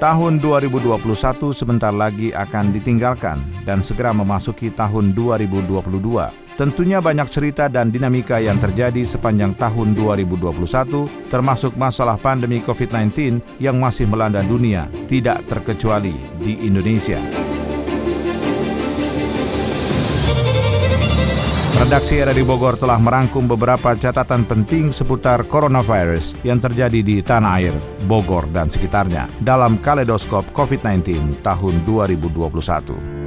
Tahun 2021 sebentar lagi akan ditinggalkan dan segera memasuki tahun 2022. Tentunya banyak cerita dan dinamika yang terjadi sepanjang tahun 2021, termasuk masalah pandemi COVID-19 yang masih melanda dunia, tidak terkecuali di Indonesia. Redaksi RRI Bogor telah merangkum beberapa catatan penting seputar coronavirus yang terjadi di tanah air, Bogor dan sekitarnya dalam kaleidoskop COVID-19 tahun 2021.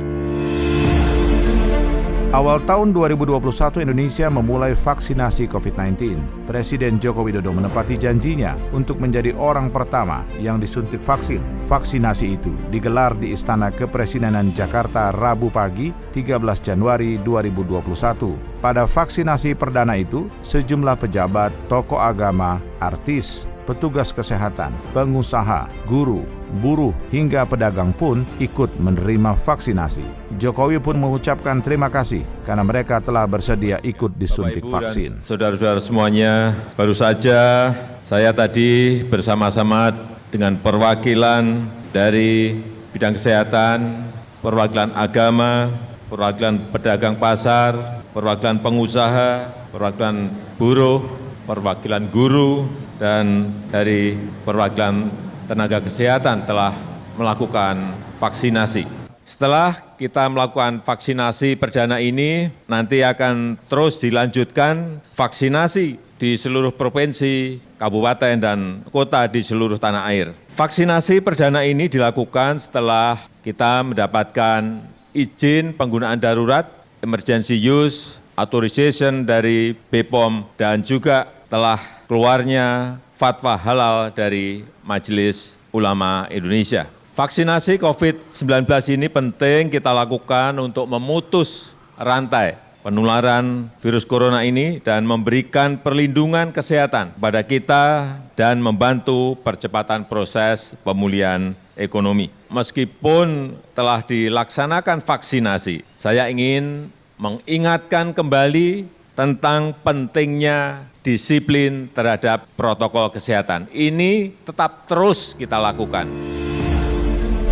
Awal tahun 2021 Indonesia memulai vaksinasi COVID-19. Presiden Joko Widodo menepati janjinya untuk menjadi orang pertama yang disuntik vaksin. Vaksinasi itu digelar di Istana Kepresidenan Jakarta Rabu pagi 13 Januari 2021. Pada vaksinasi perdana itu, sejumlah pejabat, tokoh agama, artis, petugas kesehatan, pengusaha, guru, buruh, hingga pedagang pun ikut menerima vaksinasi. Jokowi pun mengucapkan terima kasih karena mereka telah bersedia ikut disuntik vaksin. Saudara-saudara semuanya, baru saja saya tadi bersama-sama dengan perwakilan dari bidang kesehatan, perwakilan agama, perwakilan pedagang pasar, perwakilan pengusaha, perwakilan buruh, perwakilan guru, dan dari perwakilan tenaga kesehatan telah melakukan vaksinasi. Setelah kita melakukan vaksinasi perdana ini, nanti akan terus dilanjutkan vaksinasi di seluruh provinsi, kabupaten, dan kota di seluruh tanah air. Vaksinasi perdana ini dilakukan setelah kita mendapatkan izin penggunaan darurat, emergency use, authorization dari BPOM, dan juga telah keluarnya fatwa halal dari Majelis Ulama Indonesia. Vaksinasi COVID-19 ini penting kita lakukan untuk memutus rantai penularan virus corona ini dan memberikan perlindungan kesehatan pada kita dan membantu percepatan proses pemulihan ekonomi. Meskipun telah dilaksanakan vaksinasi, saya ingin mengingatkan kembali tentang pentingnya disiplin terhadap protokol kesehatan. Ini tetap terus kita lakukan.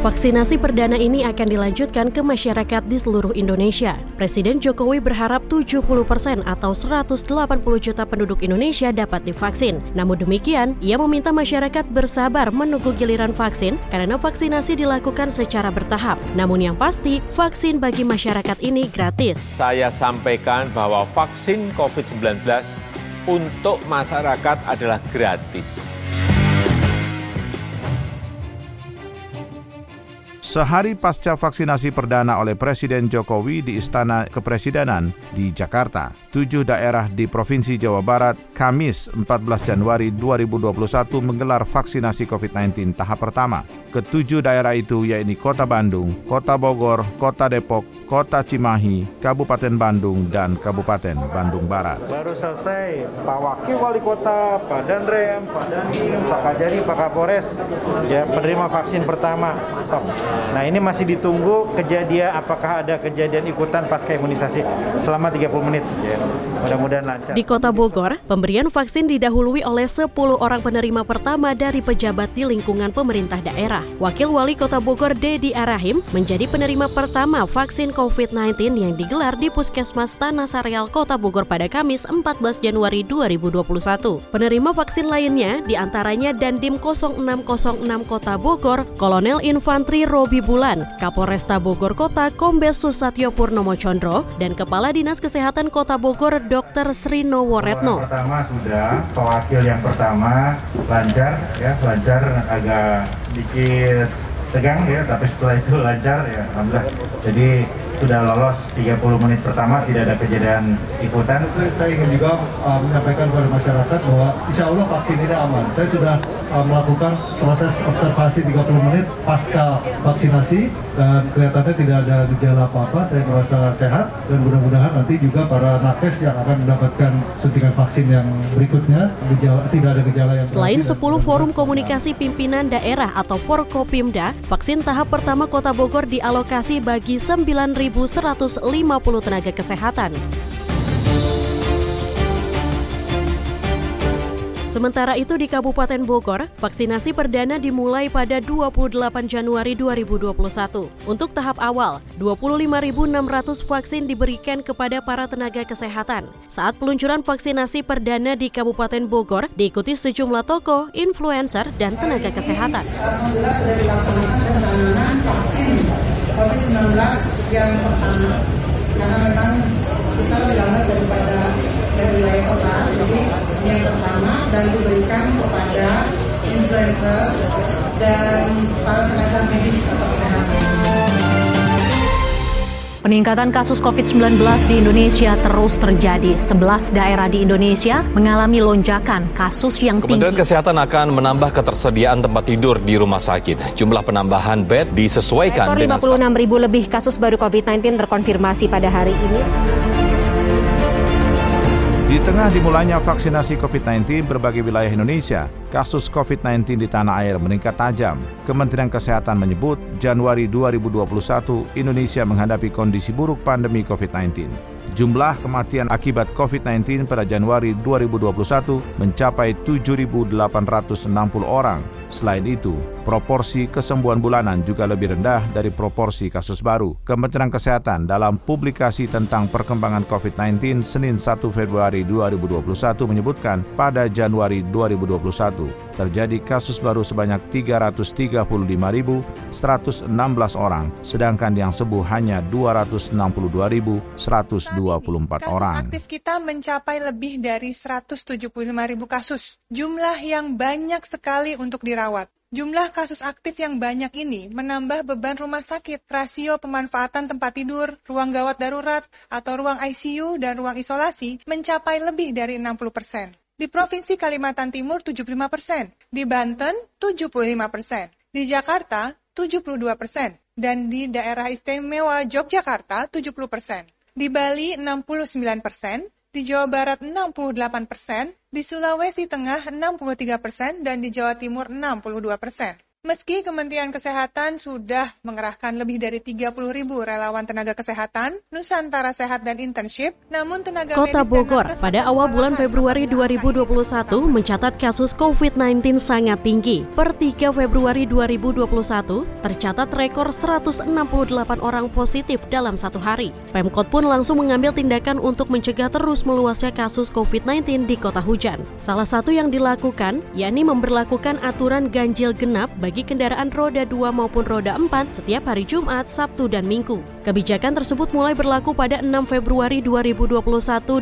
Vaksinasi perdana ini akan dilanjutkan ke masyarakat di seluruh Indonesia. Presiden Jokowi berharap 70 persen atau 180 juta penduduk Indonesia dapat divaksin. Namun demikian, ia meminta masyarakat bersabar menunggu giliran vaksin karena vaksinasi dilakukan secara bertahap. Namun yang pasti, vaksin bagi masyarakat ini gratis. Saya sampaikan bahwa vaksin COVID-19 untuk masyarakat adalah gratis Sehari pasca vaksinasi perdana oleh Presiden Jokowi di Istana Kepresidenan di Jakarta, tujuh daerah di Provinsi Jawa Barat, Kamis 14 Januari 2021 menggelar vaksinasi COVID-19 tahap pertama. Ketujuh daerah itu yaitu Kota Bandung, Kota Bogor, Kota Depok, Kota Cimahi, Kabupaten Bandung, dan Kabupaten Bandung Barat. Baru selesai, Pak Wakil Wali Kota, Pak Danrem, Pak Dandim, Pak Kajari, Pak Kapolres, ya penerima vaksin pertama. Nah ini masih ditunggu kejadian apakah ada kejadian ikutan pasca imunisasi selama 30 menit. Ya. Mudah-mudahan lancar. Di Kota Bogor, pemberian vaksin didahului oleh 10 orang penerima pertama dari pejabat di lingkungan pemerintah daerah. Wakil Wali Kota Bogor Dedi Arahim menjadi penerima pertama vaksin COVID-19 yang digelar di Puskesmas Tanah Sareal Kota Bogor pada Kamis 14 Januari 2021. Penerima vaksin lainnya di antaranya Dandim 0606 Kota Bogor, Kolonel Infantri Robi Bulan, Kapolresta Bogor Kota Kombes Susatyo Purnomo Chondro, dan Kepala Dinas Kesehatan Kota Bogor Dr. Srino Woretno. Yang pertama sudah, pewakil yang pertama lancar, ya lancar agak sedikit tegang ya, tapi setelah itu lancar ya, alhamdulillah. Jadi sudah lolos 30 menit pertama tidak ada kejadian ikutan. Saya ingin juga uh, menyampaikan kepada masyarakat bahwa insya Allah vaksin ini aman. Saya sudah uh, melakukan proses observasi 30 menit pasca vaksinasi dan kelihatannya tidak ada gejala apa-apa. Saya merasa sehat dan mudah-mudahan nanti juga para nakes yang akan mendapatkan suntikan vaksin yang berikutnya gejala, tidak ada gejala yang Selain 10 forum komunikasi pimpinan daerah atau Forkopimda, vaksin tahap pertama Kota Bogor dialokasi bagi 9.000 1.150 tenaga kesehatan. Sementara itu di Kabupaten Bogor, vaksinasi perdana dimulai pada 28 Januari 2021. Untuk tahap awal, 25.600 vaksin diberikan kepada para tenaga kesehatan. Saat peluncuran vaksinasi perdana di Kabupaten Bogor diikuti sejumlah toko, influencer, dan tenaga kesehatan. COVID-19 yang pertama, karena memang kita lebih lambat daripada dari wilayah kota, jadi yang pertama dan diberikan kepada influencer dan para tenaga medis atau kesehatan. Peningkatan kasus COVID-19 di Indonesia terus terjadi. 11 daerah di Indonesia mengalami lonjakan kasus yang tinggi. Kementerian Kesehatan akan menambah ketersediaan tempat tidur di rumah sakit. Jumlah penambahan bed disesuaikan Ekor 56 ribu lebih kasus baru COVID-19 terkonfirmasi pada hari ini. Di tengah dimulainya vaksinasi COVID-19 berbagai wilayah Indonesia, kasus COVID-19 di tanah air meningkat tajam. Kementerian Kesehatan menyebut Januari 2021 Indonesia menghadapi kondisi buruk pandemi COVID-19. Jumlah kematian akibat COVID-19 pada Januari 2021 mencapai 7.860 orang. Selain itu, proporsi kesembuhan bulanan juga lebih rendah dari proporsi kasus baru. Kementerian Kesehatan dalam publikasi tentang perkembangan COVID-19 Senin 1 Februari 2021 menyebutkan pada Januari 2021 terjadi kasus baru sebanyak 335.116 orang, sedangkan yang sembuh hanya 262.100 24 kasus orang. aktif kita mencapai lebih dari 175 ribu kasus. Jumlah yang banyak sekali untuk dirawat. Jumlah kasus aktif yang banyak ini menambah beban rumah sakit, rasio pemanfaatan tempat tidur, ruang gawat darurat, atau ruang ICU dan ruang isolasi mencapai lebih dari 60 persen. Di Provinsi Kalimantan Timur 75 persen, di Banten 75 persen, di Jakarta 72 persen, dan di daerah istimewa Yogyakarta 70 persen. Di Bali 69 persen, di Jawa Barat 68 persen, di Sulawesi Tengah 63 persen, dan di Jawa Timur 62 persen. Meski Kementerian Kesehatan sudah mengerahkan lebih dari 30 ribu relawan tenaga kesehatan, Nusantara Sehat dan Internship, namun tenaga Kota Bogor pada awal bulan Februari 2021 mencatat kasus COVID-19 sangat tinggi. Per 3 Februari 2021, tercatat rekor 168 orang positif dalam satu hari. Pemkot pun langsung mengambil tindakan untuk mencegah terus meluasnya kasus COVID-19 di kota hujan. Salah satu yang dilakukan, yakni memperlakukan aturan ganjil genap bagi bagi kendaraan roda 2 maupun roda 4 setiap hari Jumat, Sabtu, dan Minggu. Kebijakan tersebut mulai berlaku pada 6 Februari 2021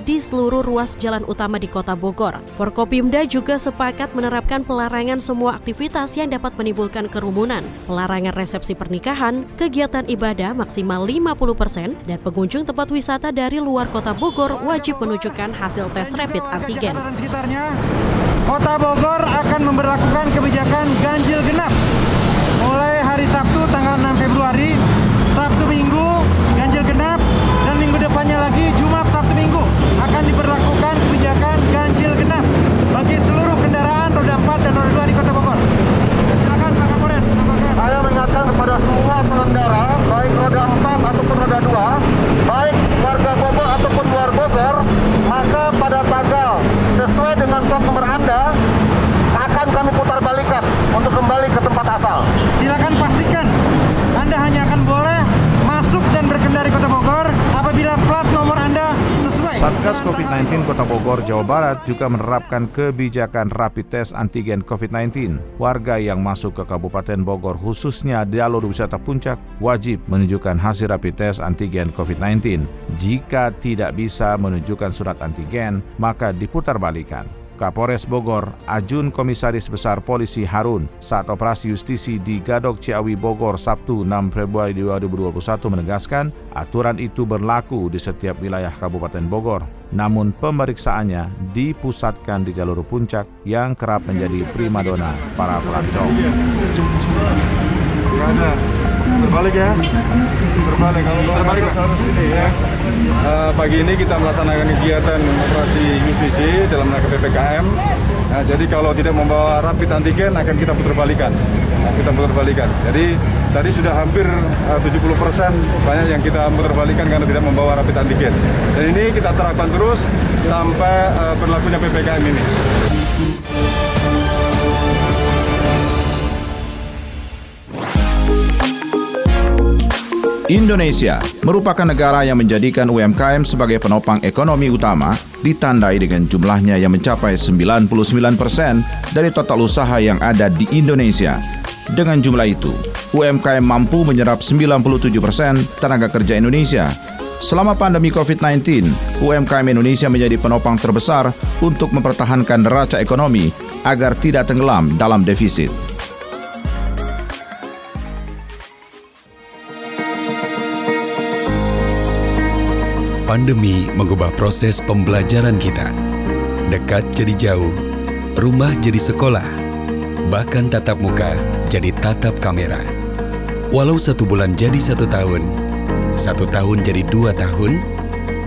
di seluruh ruas jalan utama di Kota Bogor. Forkopimda juga sepakat menerapkan pelarangan semua aktivitas yang dapat menimbulkan kerumunan, pelarangan resepsi pernikahan, kegiatan ibadah maksimal 50%, dan pengunjung tempat wisata dari luar Kota Bogor wajib menunjukkan hasil tes rapid antigen. Kota Bogor akan memperlakukan kebijakan ganjil genap. Mulai hari Sabtu tanggal 6 Februari, Sabtu Minggu ganjil genap dan minggu depannya lagi Jumat Sabtu Minggu akan diberlakukan kebijakan ganjil genap bagi seluruh kendaraan roda 4 dan roda 2 di Kota Bogor. Silakan Pak Kapolres. Saya mengingatkan kepada semua pengendara baik roda 4 ataupun roda 2, baik warga Bogor ataupun luar Bogor, maka pada tanggal sesuai dengan plat nomor Anda akan kami putar balikan untuk kembali ke tempat asal. Silakan pastikan Anda hanya akan boleh masuk dan berkendara di Kota Bogor apabila plat nomor Anda sesuai. Satgas COVID-19 Kota Bogor, Jawa Barat juga menerapkan kebijakan rapid test antigen COVID-19. Warga yang masuk ke Kabupaten Bogor khususnya di jalur wisata puncak wajib menunjukkan hasil rapid test antigen COVID-19. Jika tidak bisa menunjukkan surat antigen, maka diputar balikan. Kapolres Bogor, Ajun Komisaris Besar Polisi Harun saat operasi justisi di Gadok Ciawi Bogor Sabtu 6 Februari 2021 menegaskan aturan itu berlaku di setiap wilayah Kabupaten Bogor. Namun pemeriksaannya dipusatkan di jalur puncak yang kerap menjadi primadona para pelancong. Berbalik ya. Berbalik kalau berbalik harus ini ya. Uh, pagi ini kita melaksanakan kegiatan operasi justisi dalam rangka PPKM. Nah, jadi kalau tidak membawa rapid antigen akan kita putar balikan. Nah, kita putar balikan. Jadi tadi sudah hampir uh, 70 persen banyak yang kita putar balikan karena tidak membawa rapid antigen. Dan ini kita terapkan terus sampai uh, berlakunya PPKM ini. Indonesia merupakan negara yang menjadikan UMKM sebagai penopang ekonomi utama ditandai dengan jumlahnya yang mencapai 99% dari total usaha yang ada di Indonesia. Dengan jumlah itu, UMKM mampu menyerap 97% tenaga kerja Indonesia. Selama pandemi COVID-19, UMKM Indonesia menjadi penopang terbesar untuk mempertahankan neraca ekonomi agar tidak tenggelam dalam defisit. Pandemi mengubah proses pembelajaran kita. Dekat jadi jauh, rumah jadi sekolah, bahkan tatap muka jadi tatap kamera. Walau satu bulan jadi satu tahun, satu tahun jadi dua tahun,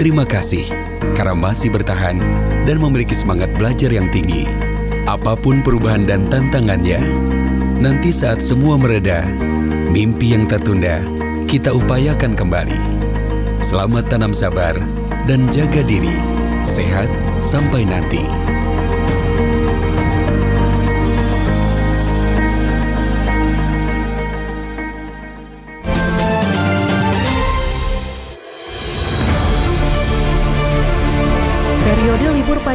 terima kasih karena masih bertahan dan memiliki semangat belajar yang tinggi. Apa pun perubahan dan tantangannya, nanti saat semua mereda, mimpi yang tertunda, kita upayakan kembali. Selamat tanam sabar dan jaga diri. Sehat sampai nanti.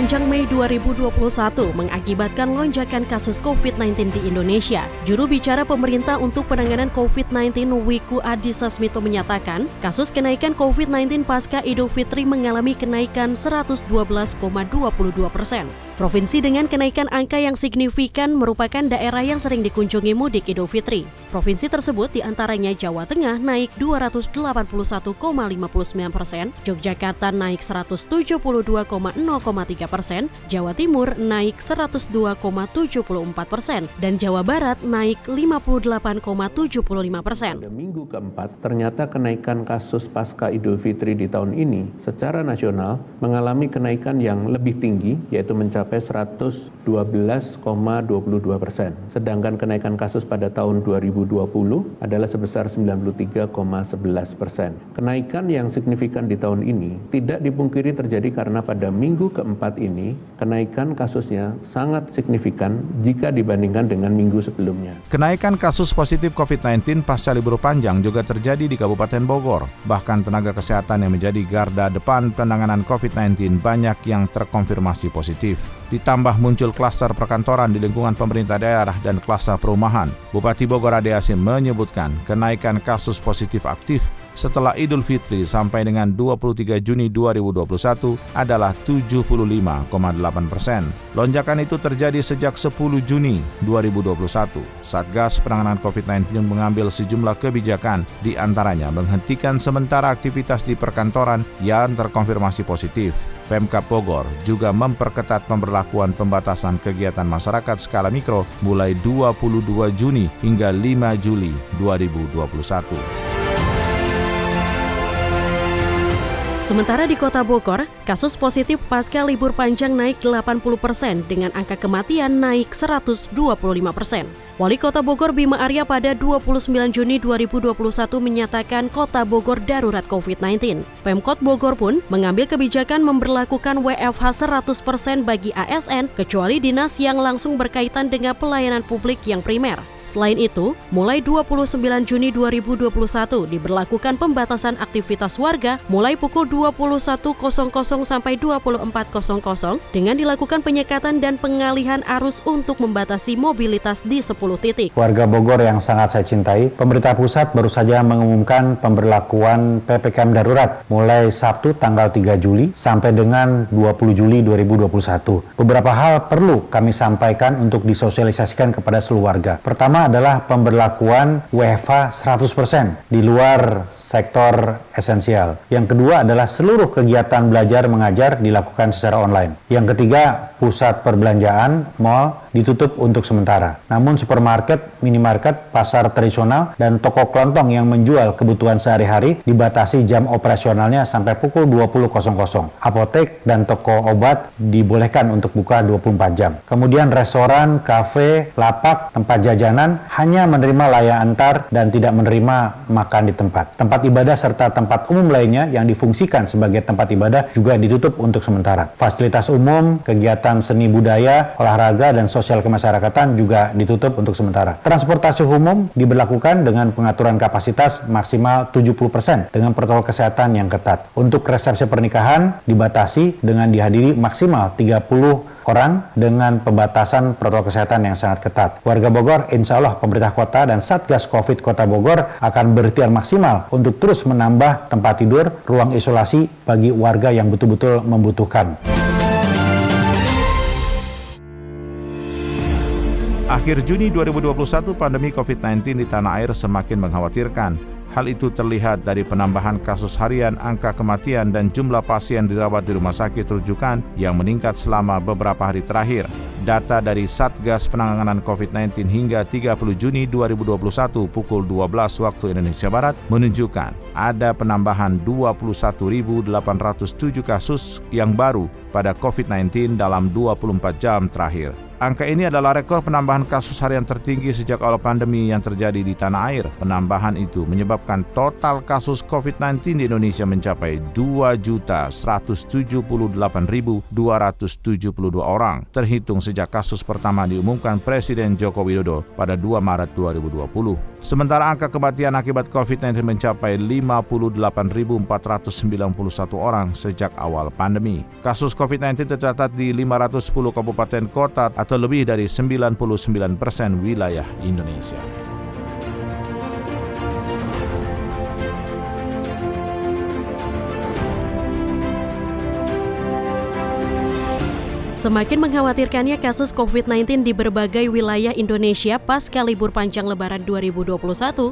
Periode libur panjang Mei 2021 mengakibatkan lonjakan kasus COVID-19 di Indonesia. Juru bicara pemerintah untuk penanganan COVID-19 Wiku Adhisa Smito menyatakan, kasus kenaikan COVID-19 pasca Idul Fitri mengalami kenaikan 112,22 persen. Provinsi dengan kenaikan angka yang signifikan merupakan daerah yang sering dikunjungi mudik Idul Fitri. Provinsi tersebut di antaranya Jawa Tengah naik 281,59 persen, Yogyakarta naik 172,03 persen, Jawa Timur naik 102,74 persen, dan Jawa Barat naik 58,75 persen. Minggu keempat, ternyata kenaikan kasus pasca Idul Fitri di tahun ini secara nasional mengalami kenaikan yang lebih tinggi, yaitu mencapai mencapai 112,22 persen. Sedangkan kenaikan kasus pada tahun 2020 adalah sebesar 93,11 persen. Kenaikan yang signifikan di tahun ini tidak dipungkiri terjadi karena pada minggu keempat ini kenaikan kasusnya sangat signifikan jika dibandingkan dengan minggu sebelumnya. Kenaikan kasus positif COVID-19 pasca libur panjang juga terjadi di Kabupaten Bogor. Bahkan tenaga kesehatan yang menjadi garda depan penanganan COVID-19 banyak yang terkonfirmasi positif. Ditambah muncul klaster perkantoran di lingkungan pemerintah daerah dan klaster perumahan. Bupati Bogor Ade Asim menyebutkan kenaikan kasus positif aktif setelah Idul Fitri sampai dengan 23 Juni 2021 adalah 75,8 persen. Lonjakan itu terjadi sejak 10 Juni 2021. Satgas Penanganan COVID-19 mengambil sejumlah kebijakan, di antaranya menghentikan sementara aktivitas di perkantoran yang terkonfirmasi positif. Pemkap Bogor juga memperketat pemberlakuan pembatasan kegiatan masyarakat skala mikro mulai 22 Juni hingga 5 Juli 2021. Sementara di Kota Bogor, kasus positif pasca libur panjang naik 80 persen dengan angka kematian naik 125 persen. Wali Kota Bogor Bima Arya pada 29 Juni 2021 menyatakan Kota Bogor darurat COVID-19. Pemkot Bogor pun mengambil kebijakan memberlakukan WFH 100% bagi ASN kecuali dinas yang langsung berkaitan dengan pelayanan publik yang primer. Selain itu, mulai 29 Juni 2021 diberlakukan pembatasan aktivitas warga mulai pukul 21.00 sampai 24.00 dengan dilakukan penyekatan dan pengalihan arus untuk membatasi mobilitas di 10 titik. Warga Bogor yang sangat saya cintai, pemerintah pusat baru saja mengumumkan pemberlakuan PPKM darurat mulai Sabtu tanggal 3 Juli sampai dengan 20 Juli 2021. Beberapa hal perlu kami sampaikan untuk disosialisasikan kepada seluruh warga. Pertama, pertama adalah pemberlakuan WFH 100% di luar sektor esensial. Yang kedua adalah seluruh kegiatan belajar mengajar dilakukan secara online. Yang ketiga, pusat perbelanjaan, mall ditutup untuk sementara. Namun supermarket, minimarket, pasar tradisional, dan toko kelontong yang menjual kebutuhan sehari-hari dibatasi jam operasionalnya sampai pukul 20.00. Apotek dan toko obat dibolehkan untuk buka 24 jam. Kemudian restoran, kafe, lapak, tempat jajanan hanya menerima layanan antar dan tidak menerima makan di tempat. Tempat tempat ibadah serta tempat umum lainnya yang difungsikan sebagai tempat ibadah juga ditutup untuk sementara. Fasilitas umum, kegiatan seni budaya, olahraga, dan sosial kemasyarakatan juga ditutup untuk sementara. Transportasi umum diberlakukan dengan pengaturan kapasitas maksimal 70% dengan protokol kesehatan yang ketat. Untuk resepsi pernikahan dibatasi dengan dihadiri maksimal 30 orang dengan pembatasan protokol kesehatan yang sangat ketat. Warga Bogor, insya Allah pemerintah kota dan Satgas COVID Kota Bogor akan berikhtiar maksimal untuk terus menambah tempat tidur, ruang isolasi bagi warga yang betul-betul membutuhkan. Akhir Juni 2021, pandemi COVID-19 di tanah air semakin mengkhawatirkan. Hal itu terlihat dari penambahan kasus harian, angka kematian, dan jumlah pasien dirawat di rumah sakit rujukan yang meningkat selama beberapa hari terakhir. Data dari Satgas Penanganan COVID-19 hingga 30 Juni 2021 pukul 12 waktu Indonesia Barat menunjukkan ada penambahan 21.807 kasus yang baru pada COVID-19 dalam 24 jam terakhir. Angka ini adalah rekor penambahan kasus harian tertinggi sejak awal pandemi yang terjadi di tanah air. Penambahan itu menyebabkan total kasus COVID-19 di Indonesia mencapai 2.178.272 orang, terhitung sejak kasus pertama diumumkan Presiden Joko Widodo pada 2 Maret 2020. Sementara angka kematian akibat COVID-19 mencapai 58.491 orang sejak awal pandemi. Kasus COVID-19 tercatat di 510 kabupaten kota atau lebih dari 99 persen wilayah Indonesia. Semakin mengkhawatirkannya kasus COVID-19 di berbagai wilayah Indonesia pasca libur panjang lebaran 2021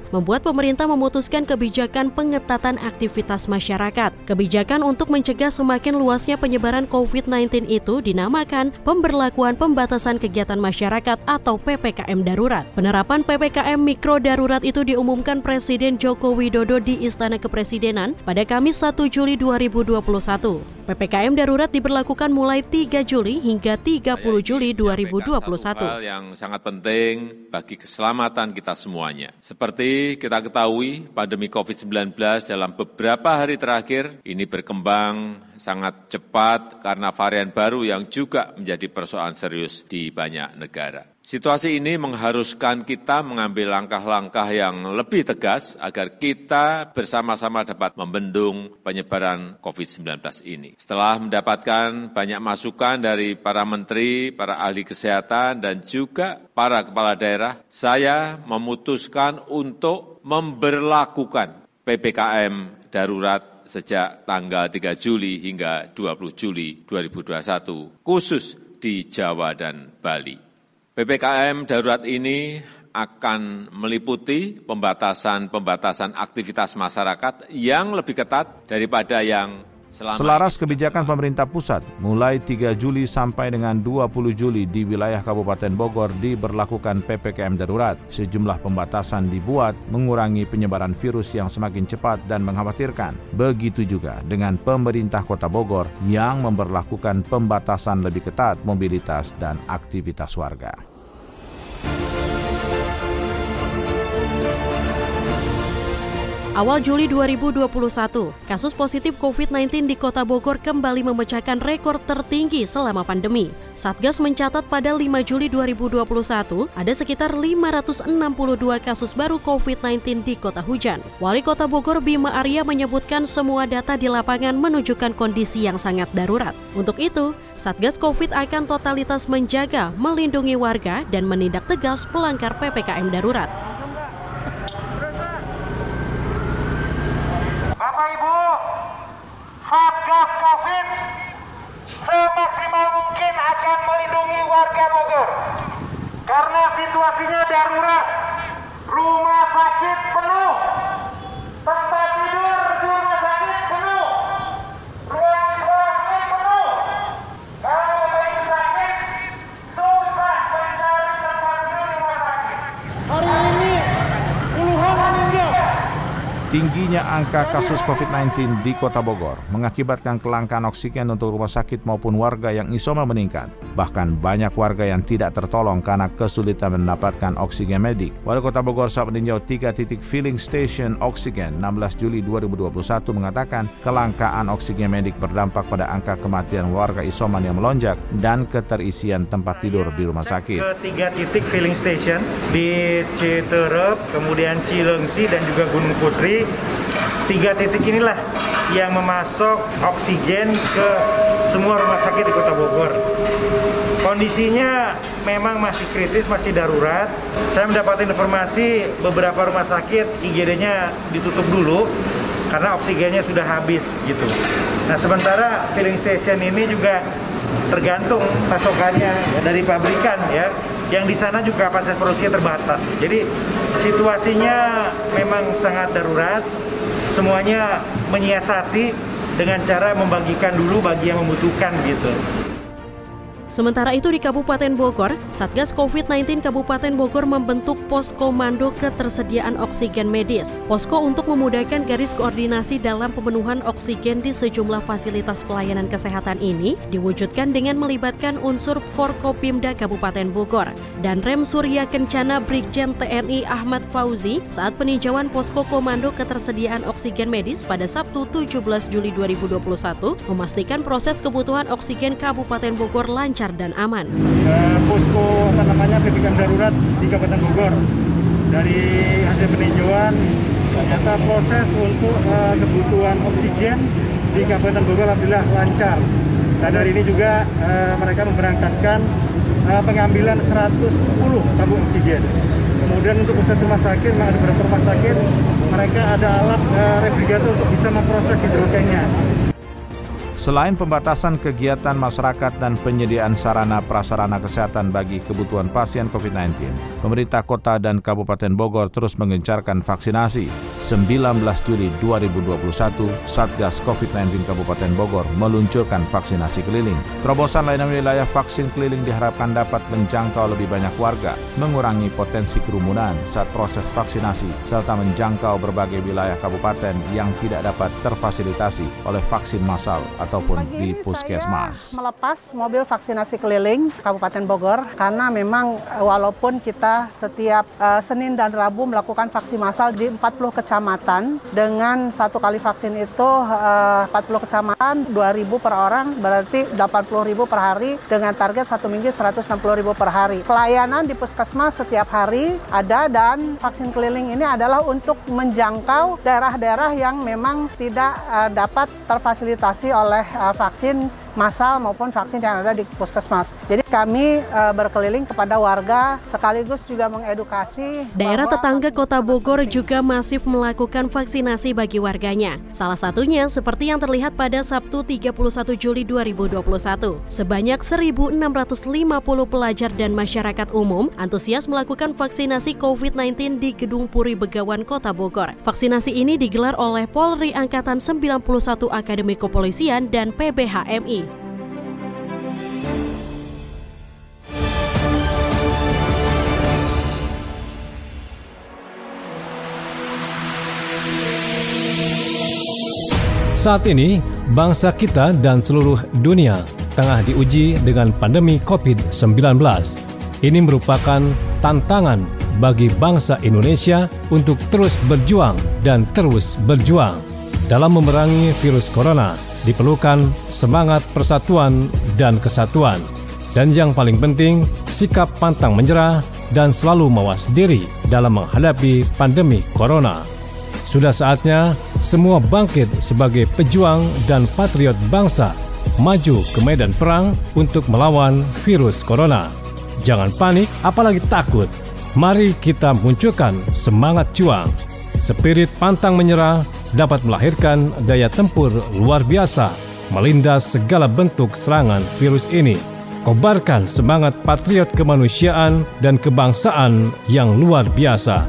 membuat pemerintah memutuskan kebijakan pengetatan aktivitas masyarakat. Kebijakan untuk mencegah semakin luasnya penyebaran COVID-19 itu dinamakan pemberlakuan pembatasan kegiatan masyarakat atau PPKM darurat. Penerapan PPKM mikro darurat itu diumumkan Presiden Joko Widodo di Istana Kepresidenan pada Kamis 1 Juli 2021. PPKM darurat diberlakukan mulai 3 Juli hingga 30 Juli 2021. Hal yang sangat penting bagi keselamatan kita semuanya. Seperti kita ketahui, pandemi COVID-19 dalam beberapa hari terakhir ini berkembang sangat cepat karena varian baru yang juga menjadi persoalan serius di banyak negara. Situasi ini mengharuskan kita mengambil langkah-langkah yang lebih tegas agar kita bersama-sama dapat membendung penyebaran COVID-19 ini. Setelah mendapatkan banyak masukan dari para menteri, para ahli kesehatan, dan juga para kepala daerah, saya memutuskan untuk memberlakukan PPKM darurat sejak tanggal 3 Juli hingga 20 Juli 2021, khusus di Jawa dan Bali. PPKM darurat ini akan meliputi pembatasan-pembatasan aktivitas masyarakat yang lebih ketat daripada yang Selama Selaras kebijakan pemerintah pusat, mulai 3 Juli sampai dengan 20 Juli di wilayah Kabupaten Bogor diberlakukan PPKM darurat. Sejumlah pembatasan dibuat mengurangi penyebaran virus yang semakin cepat dan mengkhawatirkan. Begitu juga dengan pemerintah kota Bogor yang memperlakukan pembatasan lebih ketat mobilitas dan aktivitas warga. Awal Juli 2021, kasus positif COVID-19 di Kota Bogor kembali memecahkan rekor tertinggi selama pandemi. Satgas mencatat pada 5 Juli 2021 ada sekitar 562 kasus baru COVID-19 di Kota Hujan. Wali Kota Bogor Bima Arya menyebutkan semua data di lapangan menunjukkan kondisi yang sangat darurat. Untuk itu, Satgas COVID akan totalitas menjaga, melindungi warga dan menindak tegas pelanggar PPKM darurat. Satgas COVID semaksimal mungkin akan melindungi warga Bogor. Karena situasinya darurat, rumah sakit penuh, tempat tidur di rumah sakit penuh, ruang isolasi penuh. Kalau lagi sakit, susah mencari tempat tidur di rumah sakit. Hari ini Tingginya angka kasus COVID-19 di Kota Bogor mengakibatkan kelangkaan oksigen untuk rumah sakit maupun warga yang isoma meningkat. Bahkan banyak warga yang tidak tertolong karena kesulitan mendapatkan oksigen medik. Wali Kota Bogor saat meninjau tiga titik filling station oksigen 16 Juli 2021 mengatakan kelangkaan oksigen medik berdampak pada angka kematian warga isoman yang melonjak dan keterisian tempat tidur di rumah sakit. Ke tiga titik filling station di Citerep, kemudian Cilengsi dan juga Gunung Putri tiga titik inilah yang memasok oksigen ke semua rumah sakit di Kota Bogor. Kondisinya memang masih kritis, masih darurat. Saya mendapat informasi beberapa rumah sakit IGD-nya ditutup dulu karena oksigennya sudah habis gitu. Nah sementara filling station ini juga tergantung pasokannya dari pabrikan ya. Yang di sana juga kapasitas produksinya terbatas. Jadi situasinya memang sangat darurat semuanya menyiasati dengan cara membagikan dulu bagi yang membutuhkan gitu. Sementara itu di Kabupaten Bogor, Satgas COVID-19 Kabupaten Bogor membentuk pos komando ketersediaan oksigen medis. Posko untuk memudahkan garis koordinasi dalam pemenuhan oksigen di sejumlah fasilitas pelayanan kesehatan ini diwujudkan dengan melibatkan unsur Forkopimda Kabupaten Bogor dan Rem Surya Kencana Brigjen TNI Ahmad Fauzi saat peninjauan posko komando ketersediaan oksigen medis pada Sabtu 17 Juli 2021 memastikan proses kebutuhan oksigen Kabupaten Bogor lancar lancar dan aman. Posko apa namanya PPKM darurat di Kabupaten Bogor. Dari hasil peninjauan ternyata proses untuk uh, kebutuhan oksigen di Kabupaten Bogor alhamdulillah lancar. Dan hari ini juga uh, mereka memberangkatkan uh, pengambilan 110 tabung oksigen. Kemudian untuk proses rumah sakit, ada beberapa rumah sakit, mereka ada alat uh, refrigerator untuk bisa memproses hidrogennya. Selain pembatasan kegiatan masyarakat dan penyediaan sarana prasarana kesehatan bagi kebutuhan pasien COVID-19, pemerintah kota dan Kabupaten Bogor terus mengencarkan vaksinasi. 19 Juli 2021, Satgas COVID-19 Kabupaten Bogor meluncurkan vaksinasi keliling. Terobosan layanan wilayah vaksin keliling diharapkan dapat menjangkau lebih banyak warga, mengurangi potensi kerumunan saat proses vaksinasi, serta menjangkau berbagai wilayah kabupaten yang tidak dapat terfasilitasi oleh vaksin massal ataupun Pagi di puskesmas. melepas mobil vaksinasi keliling Kabupaten Bogor karena memang eh, walaupun kita setiap uh, Senin dan Rabu melakukan vaksin massal di 40 kecamatan dengan satu kali vaksin itu uh, 40 kecamatan 2.000 per orang berarti 80.000 per hari dengan target satu minggu 160.000 per hari. Pelayanan di puskesmas setiap hari ada dan vaksin keliling ini adalah untuk menjangkau daerah-daerah yang memang tidak uh, dapat terfasilitasi oleh oleh uh, vaksin massal maupun vaksin yang ada di puskesmas. Jadi kami uh, berkeliling kepada warga sekaligus juga mengedukasi. Daerah tetangga Kota Bogor juga masif melakukan vaksinasi bagi warganya. Salah satunya seperti yang terlihat pada Sabtu 31 Juli 2021. Sebanyak 1.650 pelajar dan masyarakat umum antusias melakukan vaksinasi COVID-19 di Gedung Puri Begawan Kota Bogor. Vaksinasi ini digelar oleh Polri Angkatan 91 Akademi Kepolisian dan PBHMI. Saat ini, bangsa kita dan seluruh dunia tengah diuji dengan pandemi COVID-19. Ini merupakan tantangan bagi bangsa Indonesia untuk terus berjuang dan terus berjuang. Dalam memerangi virus corona, diperlukan semangat persatuan dan kesatuan. Dan yang paling penting, sikap pantang menyerah dan selalu mawas diri dalam menghadapi pandemi corona. Sudah saatnya semua bangkit sebagai pejuang dan patriot bangsa, maju ke medan perang untuk melawan virus corona. Jangan panik, apalagi takut. Mari kita munculkan semangat juang. Spirit pantang menyerah dapat melahirkan daya tempur luar biasa, melindas segala bentuk serangan virus ini. Kobarkan semangat patriot kemanusiaan dan kebangsaan yang luar biasa.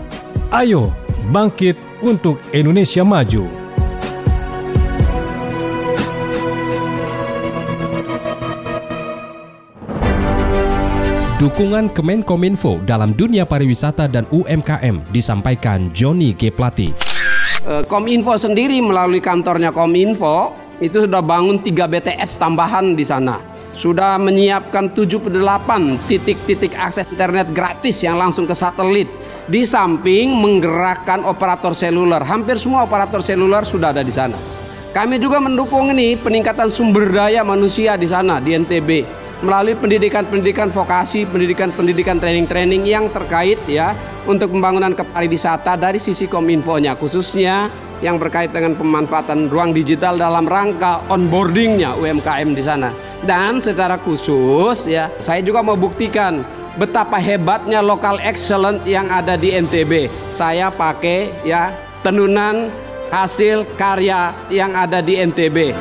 Ayo bangkit untuk Indonesia maju. Dukungan Kemenkominfo dalam dunia pariwisata dan UMKM disampaikan Joni G. Plati. Eh, Kominfo sendiri melalui kantornya Kominfo itu sudah bangun 3 BTS tambahan di sana. Sudah menyiapkan 78 titik-titik akses internet gratis yang langsung ke satelit. Di samping menggerakkan operator seluler. Hampir semua operator seluler sudah ada di sana. Kami juga mendukung ini peningkatan sumber daya manusia di sana di NTB melalui pendidikan-pendidikan vokasi, pendidikan-pendidikan training-training yang terkait ya untuk pembangunan kepariwisata dari sisi Kominfo-nya khususnya yang berkait dengan pemanfaatan ruang digital dalam rangka onboardingnya UMKM di sana. Dan secara khusus ya, saya juga mau buktikan betapa hebatnya lokal excellent yang ada di NTB. Saya pakai ya tenunan hasil karya yang ada di NTB.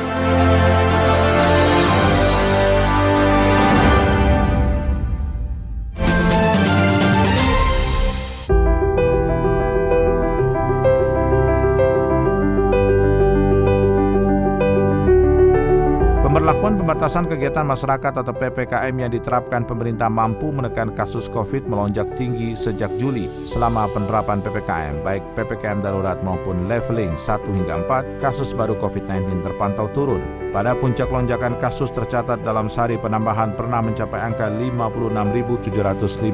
Pemberlakuan pembatasan kegiatan masyarakat atau PPKM yang diterapkan pemerintah mampu menekan kasus COVID melonjak tinggi sejak Juli. Selama penerapan PPKM, baik PPKM darurat maupun leveling 1 hingga 4, kasus baru COVID-19 terpantau turun. Pada puncak lonjakan kasus tercatat dalam sehari penambahan pernah mencapai angka 56.757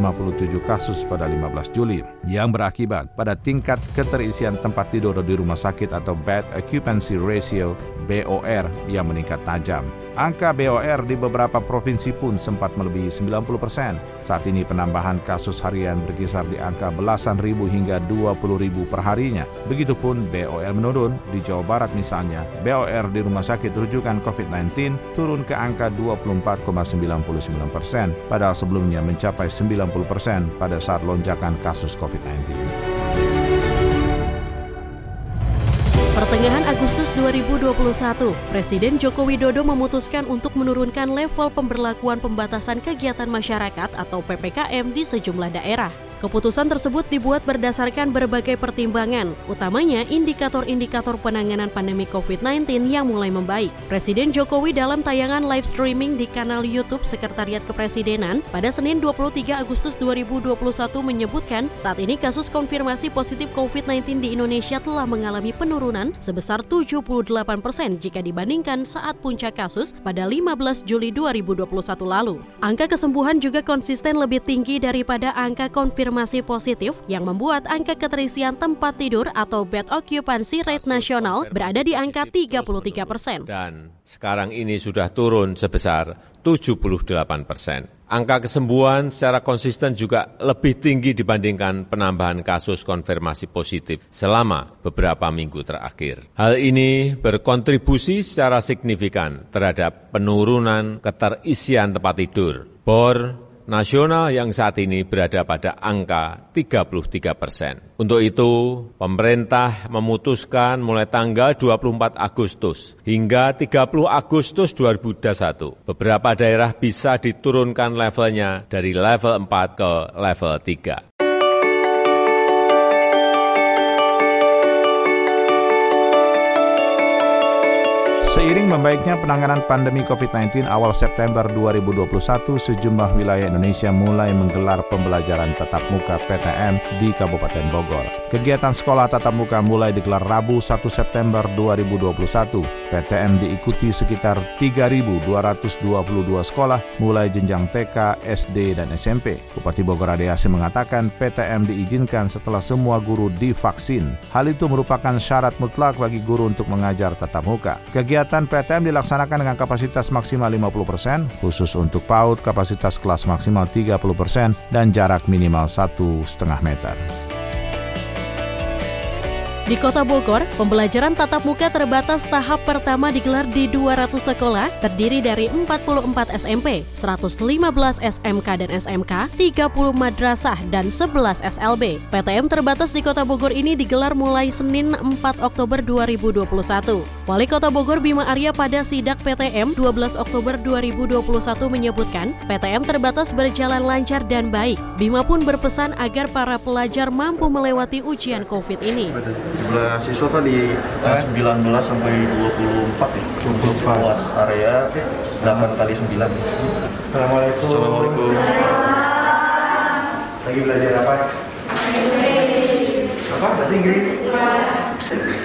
kasus pada 15 Juli, yang berakibat pada tingkat keterisian tempat tidur di rumah sakit atau bed occupancy ratio BOR yang meningkat tajam. Angka BOR di beberapa provinsi pun sempat melebihi 90 persen. Saat ini penambahan kasus harian berkisar di angka belasan ribu hingga 20 ribu per harinya. Begitupun BOR menurun. Di Jawa Barat misalnya, BOR di rumah sakit rujukan COVID-19 turun ke angka 24,99 persen, padahal sebelumnya mencapai 90 persen pada saat lonjakan kasus COVID-19. Agustus 2021, Presiden Joko Widodo memutuskan untuk menurunkan level pemberlakuan pembatasan kegiatan masyarakat atau PPKM di sejumlah daerah. Keputusan tersebut dibuat berdasarkan berbagai pertimbangan, utamanya indikator-indikator penanganan pandemi COVID-19 yang mulai membaik. Presiden Jokowi dalam tayangan live streaming di kanal YouTube Sekretariat Kepresidenan pada Senin 23 Agustus 2021 menyebutkan saat ini kasus konfirmasi positif COVID-19 di Indonesia telah mengalami penurunan sebesar 78 persen jika dibandingkan saat puncak kasus pada 15 Juli 2021 lalu. Angka kesembuhan juga konsisten lebih tinggi daripada angka konfirmasi konfirmasi positif yang membuat angka keterisian tempat tidur atau bed occupancy rate nasional berada di angka 33 persen. Dan sekarang ini sudah turun sebesar 78 persen. Angka kesembuhan secara konsisten juga lebih tinggi dibandingkan penambahan kasus konfirmasi positif selama beberapa minggu terakhir. Hal ini berkontribusi secara signifikan terhadap penurunan keterisian tempat tidur. BOR nasional yang saat ini berada pada angka 33 persen. Untuk itu, pemerintah memutuskan mulai tanggal 24 Agustus hingga 30 Agustus 2021, beberapa daerah bisa diturunkan levelnya dari level 4 ke level 3. Seiring membaiknya penanganan pandemi COVID-19 awal September 2021, sejumlah wilayah Indonesia mulai menggelar pembelajaran tatap muka PTM di Kabupaten Bogor. Kegiatan sekolah tatap muka mulai digelar Rabu 1 September 2021. PTM diikuti sekitar 3.222 sekolah mulai jenjang TK, SD, dan SMP. Bupati Bogor Ade mengatakan PTM diizinkan setelah semua guru divaksin. Hal itu merupakan syarat mutlak bagi guru untuk mengajar tatap muka. Kegiatan Kegiatan PTM dilaksanakan dengan kapasitas maksimal 50%, khusus untuk PAUD kapasitas kelas maksimal 30% dan jarak minimal 1,5 meter. Di Kota Bogor, pembelajaran tatap muka terbatas tahap pertama digelar di 200 sekolah, terdiri dari 44 SMP, 115 SMK dan SMK, 30 madrasah, dan 11 SLB. PTM terbatas di Kota Bogor ini digelar mulai Senin 4 Oktober 2021. Wali Kota Bogor Bima Arya pada sidak PTM 12 Oktober 2021 menyebutkan, PTM terbatas berjalan lancar dan baik. Bima pun berpesan agar para pelajar mampu melewati ujian COVID ini jumlah siswa kan di eh, 19 sampai 24 ya 24 luas area 8 kali 9 Assalamualaikum Assalamualaikum lagi belajar apa? apa? bahasa Inggris?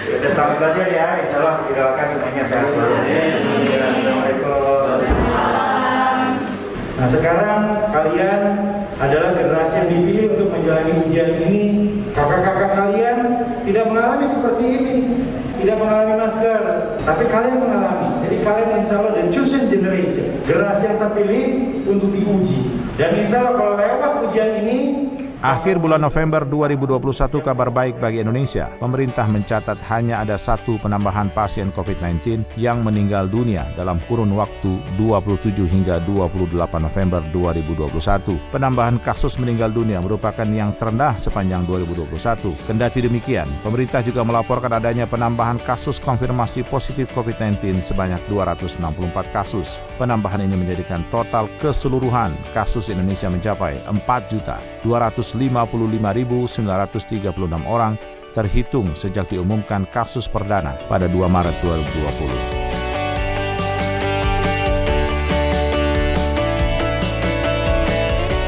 Kita selamat belajar ya, insya Allah kita akan semuanya sehat selalu. Assalamualaikum. Nah sekarang kalian adalah generasi yang dipilih untuk menjalani ujian ini. Kakak-kakak kalian tidak mengalami seperti ini, tidak mengalami masker, tapi kalian mengalami. Jadi kalian insya Allah the chosen generation, generasi yang terpilih untuk diuji. Dan insya Allah kalau lewat ujian ini, Akhir bulan November 2021 kabar baik bagi Indonesia. Pemerintah mencatat hanya ada satu penambahan pasien COVID-19 yang meninggal dunia dalam kurun waktu 27 hingga 28 November 2021. Penambahan kasus meninggal dunia merupakan yang terendah sepanjang 2021. Kendati demikian, pemerintah juga melaporkan adanya penambahan kasus konfirmasi positif COVID-19 sebanyak 264 kasus. Penambahan ini menjadikan total keseluruhan kasus Indonesia mencapai 4 juta 200 155.936 orang terhitung sejak diumumkan kasus perdana pada 2 Maret 2020.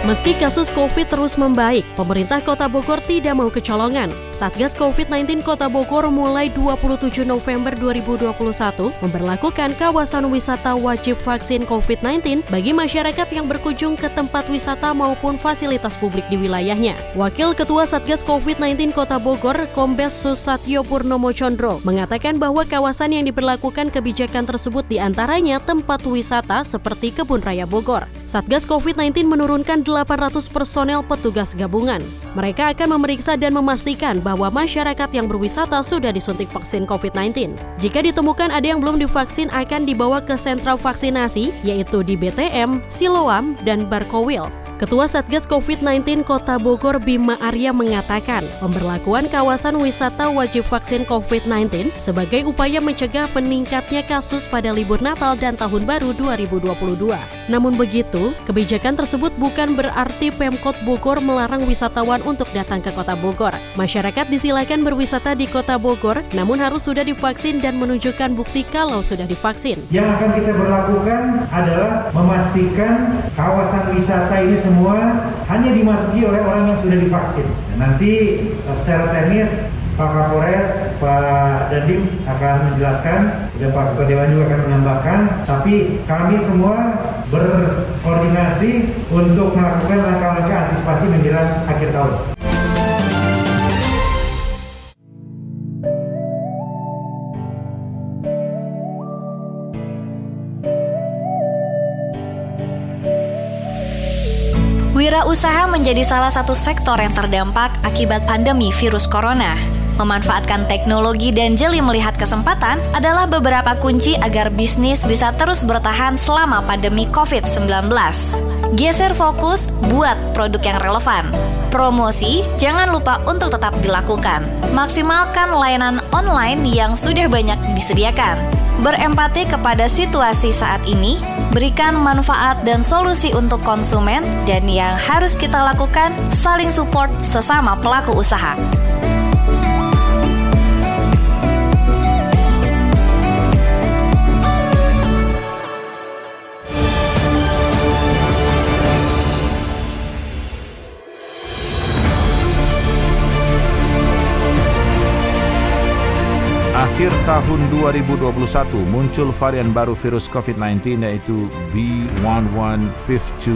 Meski kasus COVID terus membaik, pemerintah Kota Bogor tidak mau kecolongan. Satgas COVID-19 Kota Bogor mulai 27 November 2021 memperlakukan kawasan wisata wajib vaksin COVID-19 bagi masyarakat yang berkunjung ke tempat wisata maupun fasilitas publik di wilayahnya. Wakil Ketua Satgas COVID-19 Kota Bogor, Kombes Susatyo Purnomo Chondro, mengatakan bahwa kawasan yang diberlakukan kebijakan tersebut di antaranya tempat wisata seperti Kebun Raya Bogor. Satgas COVID-19 menurunkan 800 personel petugas gabungan. Mereka akan memeriksa dan memastikan bahwa masyarakat yang berwisata sudah disuntik vaksin COVID-19. Jika ditemukan ada yang belum divaksin akan dibawa ke sentra vaksinasi yaitu di BTM, Siloam, dan Barkowil. Ketua Satgas COVID-19 Kota Bogor Bima Arya mengatakan, pemberlakuan kawasan wisata wajib vaksin COVID-19 sebagai upaya mencegah peningkatnya kasus pada libur Natal dan Tahun Baru 2022. Namun begitu, kebijakan tersebut bukan berarti Pemkot Bogor melarang wisatawan untuk datang ke Kota Bogor. Masyarakat disilakan berwisata di Kota Bogor, namun harus sudah divaksin dan menunjukkan bukti kalau sudah divaksin. Yang akan kita berlakukan adalah memastikan kawasan wisata ini semua hanya dimasuki oleh orang yang sudah divaksin. Nanti eh, secara teknis Pak Kapolres, Pak Dandim akan menjelaskan dan Pak Ketua Dewan juga akan menambahkan. Tapi kami semua berkoordinasi untuk melakukan langkah-langkah antisipasi menjelang akhir tahun. Wirausaha menjadi salah satu sektor yang terdampak akibat pandemi virus corona. Memanfaatkan teknologi dan jeli melihat kesempatan adalah beberapa kunci agar bisnis bisa terus bertahan selama pandemi COVID-19. Geser fokus buat produk yang relevan. Promosi jangan lupa untuk tetap dilakukan. Maksimalkan layanan online yang sudah banyak disediakan berempati kepada situasi saat ini, berikan manfaat dan solusi untuk konsumen, dan yang harus kita lakukan saling support sesama pelaku usaha. Akhir tahun 2021 muncul varian baru virus COVID-19 yaitu B11529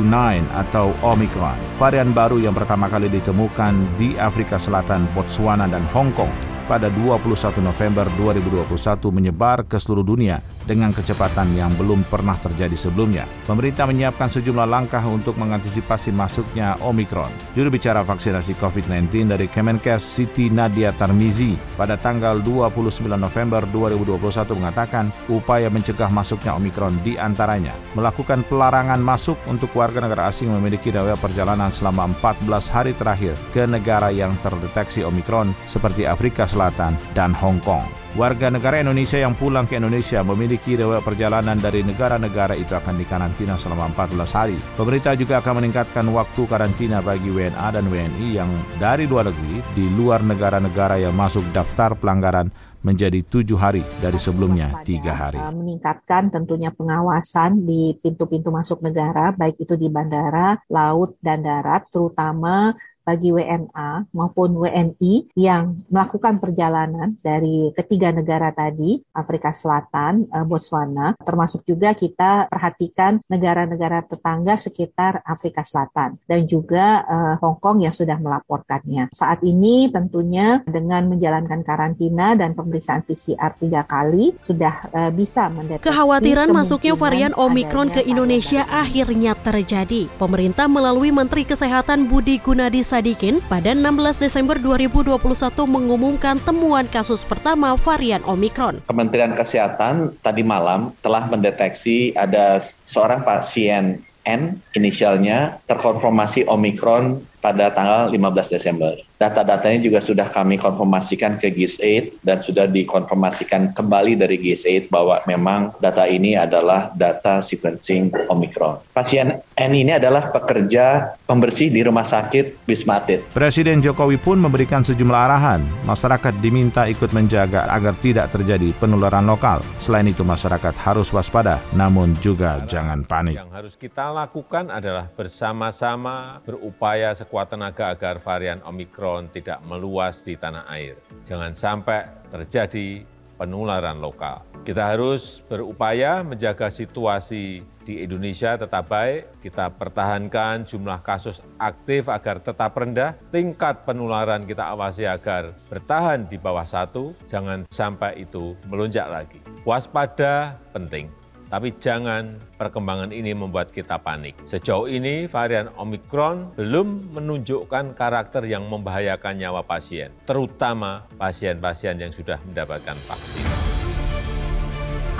atau Omicron. Varian baru yang pertama kali ditemukan di Afrika Selatan, Botswana, dan Hong Kong pada 21 November 2021 menyebar ke seluruh dunia dengan kecepatan yang belum pernah terjadi sebelumnya. Pemerintah menyiapkan sejumlah langkah untuk mengantisipasi masuknya Omikron. Juru bicara vaksinasi COVID-19 dari Kemenkes Siti Nadia Tarmizi pada tanggal 29 November 2021 mengatakan upaya mencegah masuknya Omikron di antaranya melakukan pelarangan masuk untuk warga negara asing memiliki daya perjalanan selama 14 hari terakhir ke negara yang terdeteksi Omikron seperti Afrika Selatan dan Hong Kong. Warga negara Indonesia yang pulang ke Indonesia memiliki riwayat perjalanan dari negara-negara itu akan dikarantina selama 14 hari. Pemerintah juga akan meningkatkan waktu karantina bagi WNA dan WNI yang dari luar negeri di luar negara-negara yang masuk daftar pelanggaran menjadi tujuh hari dari sebelumnya tiga hari. Meningkatkan tentunya pengawasan di pintu-pintu masuk negara, baik itu di bandara, laut, dan darat, terutama bagi WNA maupun WNI yang melakukan perjalanan dari ketiga negara tadi, Afrika Selatan, uh, Botswana, termasuk juga kita perhatikan negara-negara tetangga sekitar Afrika Selatan dan juga uh, Hong Kong yang sudah melaporkannya. Saat ini tentunya dengan menjalankan karantina dan pemeriksaan PCR tiga kali sudah uh, bisa mendeteksi Kekhawatiran masuknya varian Omikron ke Indonesia akhirnya terjadi. Pemerintah melalui Menteri Kesehatan Budi Gunadi Sadikin pada 16 Desember 2021 mengumumkan temuan kasus pertama varian Omikron. Kementerian Kesehatan tadi malam telah mendeteksi ada seorang pasien N inisialnya terkonfirmasi Omikron pada tanggal 15 Desember. Data-datanya juga sudah kami konfirmasikan ke GIS-8 dan sudah dikonfirmasikan kembali dari GIS-8 bahwa memang data ini adalah data sequencing Omicron. Pasien N ini adalah pekerja pembersih di rumah sakit Wisma Atlet. Presiden Jokowi pun memberikan sejumlah arahan. Masyarakat diminta ikut menjaga agar tidak terjadi penularan lokal. Selain itu masyarakat harus waspada, namun juga jangan panik. Yang harus kita lakukan adalah bersama-sama berupaya sekuat tenaga agar varian Omikron tidak meluas di tanah air. Jangan sampai terjadi penularan lokal. Kita harus berupaya menjaga situasi di Indonesia tetap baik, kita pertahankan jumlah kasus aktif agar tetap rendah, tingkat penularan kita awasi agar bertahan di bawah satu, jangan sampai itu melonjak lagi. Waspada penting tapi jangan perkembangan ini membuat kita panik. Sejauh ini varian Omikron belum menunjukkan karakter yang membahayakan nyawa pasien, terutama pasien-pasien yang sudah mendapatkan vaksin.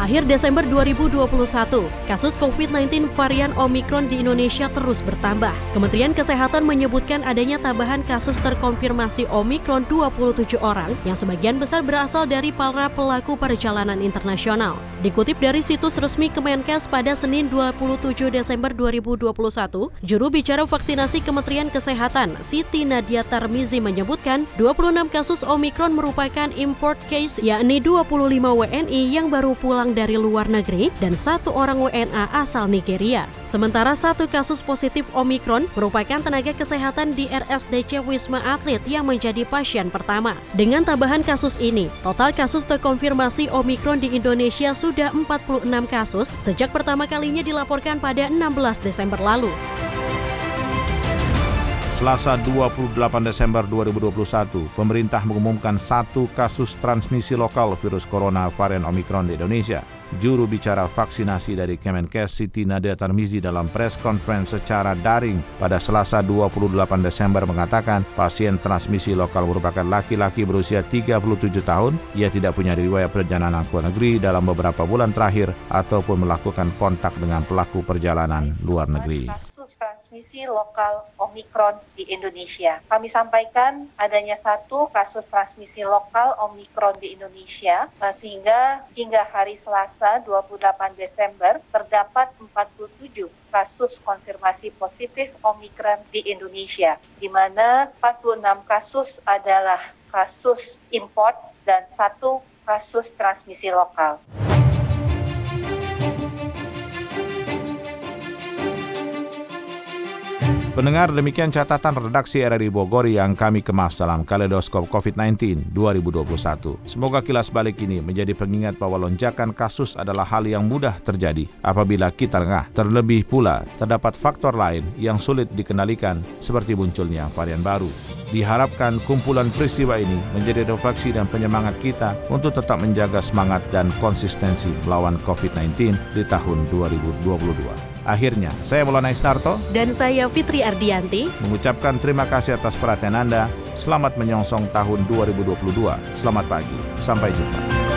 Akhir Desember 2021, kasus COVID-19 varian Omikron di Indonesia terus bertambah. Kementerian Kesehatan menyebutkan adanya tambahan kasus terkonfirmasi Omikron 27 orang yang sebagian besar berasal dari para pelaku perjalanan internasional. Dikutip dari situs resmi Kemenkes pada Senin 27 Desember 2021, juru bicara vaksinasi Kementerian Kesehatan Siti Nadia Tarmizi menyebutkan 26 kasus Omikron merupakan import case yakni 25 WNI yang baru pulang pulang dari luar negeri dan satu orang WNA asal Nigeria. Sementara satu kasus positif Omikron merupakan tenaga kesehatan di RSDC Wisma Atlet yang menjadi pasien pertama. Dengan tambahan kasus ini, total kasus terkonfirmasi Omikron di Indonesia sudah 46 kasus sejak pertama kalinya dilaporkan pada 16 Desember lalu. Selasa 28 Desember 2021, pemerintah mengumumkan satu kasus transmisi lokal virus corona varian Omicron di Indonesia. Juru bicara vaksinasi dari Kemenkes Siti Nadia Tarmizi dalam press conference secara daring pada Selasa 28 Desember mengatakan pasien transmisi lokal merupakan laki-laki berusia 37 tahun. Ia tidak punya riwayat perjalanan ke luar negeri dalam beberapa bulan terakhir ataupun melakukan kontak dengan pelaku perjalanan luar negeri transmisi lokal Omikron di Indonesia. Kami sampaikan adanya satu kasus transmisi lokal Omikron di Indonesia, eh, sehingga hingga hari Selasa 28 Desember terdapat 47 kasus konfirmasi positif Omikron di Indonesia, di mana 46 kasus adalah kasus import dan satu kasus transmisi lokal. Pendengar demikian catatan redaksi RRI Bogor yang kami kemas dalam Kaleidoskop COVID-19 2021. Semoga kilas balik ini menjadi pengingat bahwa lonjakan kasus adalah hal yang mudah terjadi apabila kita lengah. Terlebih pula terdapat faktor lain yang sulit dikendalikan seperti munculnya varian baru. Diharapkan kumpulan peristiwa ini menjadi refleksi dan penyemangat kita untuk tetap menjaga semangat dan konsistensi melawan COVID-19 di tahun 2022. Akhirnya, saya Maulana Istarto dan saya Fitri Ardianti mengucapkan terima kasih atas perhatian Anda. Selamat menyongsong tahun 2022. Selamat pagi. Sampai jumpa.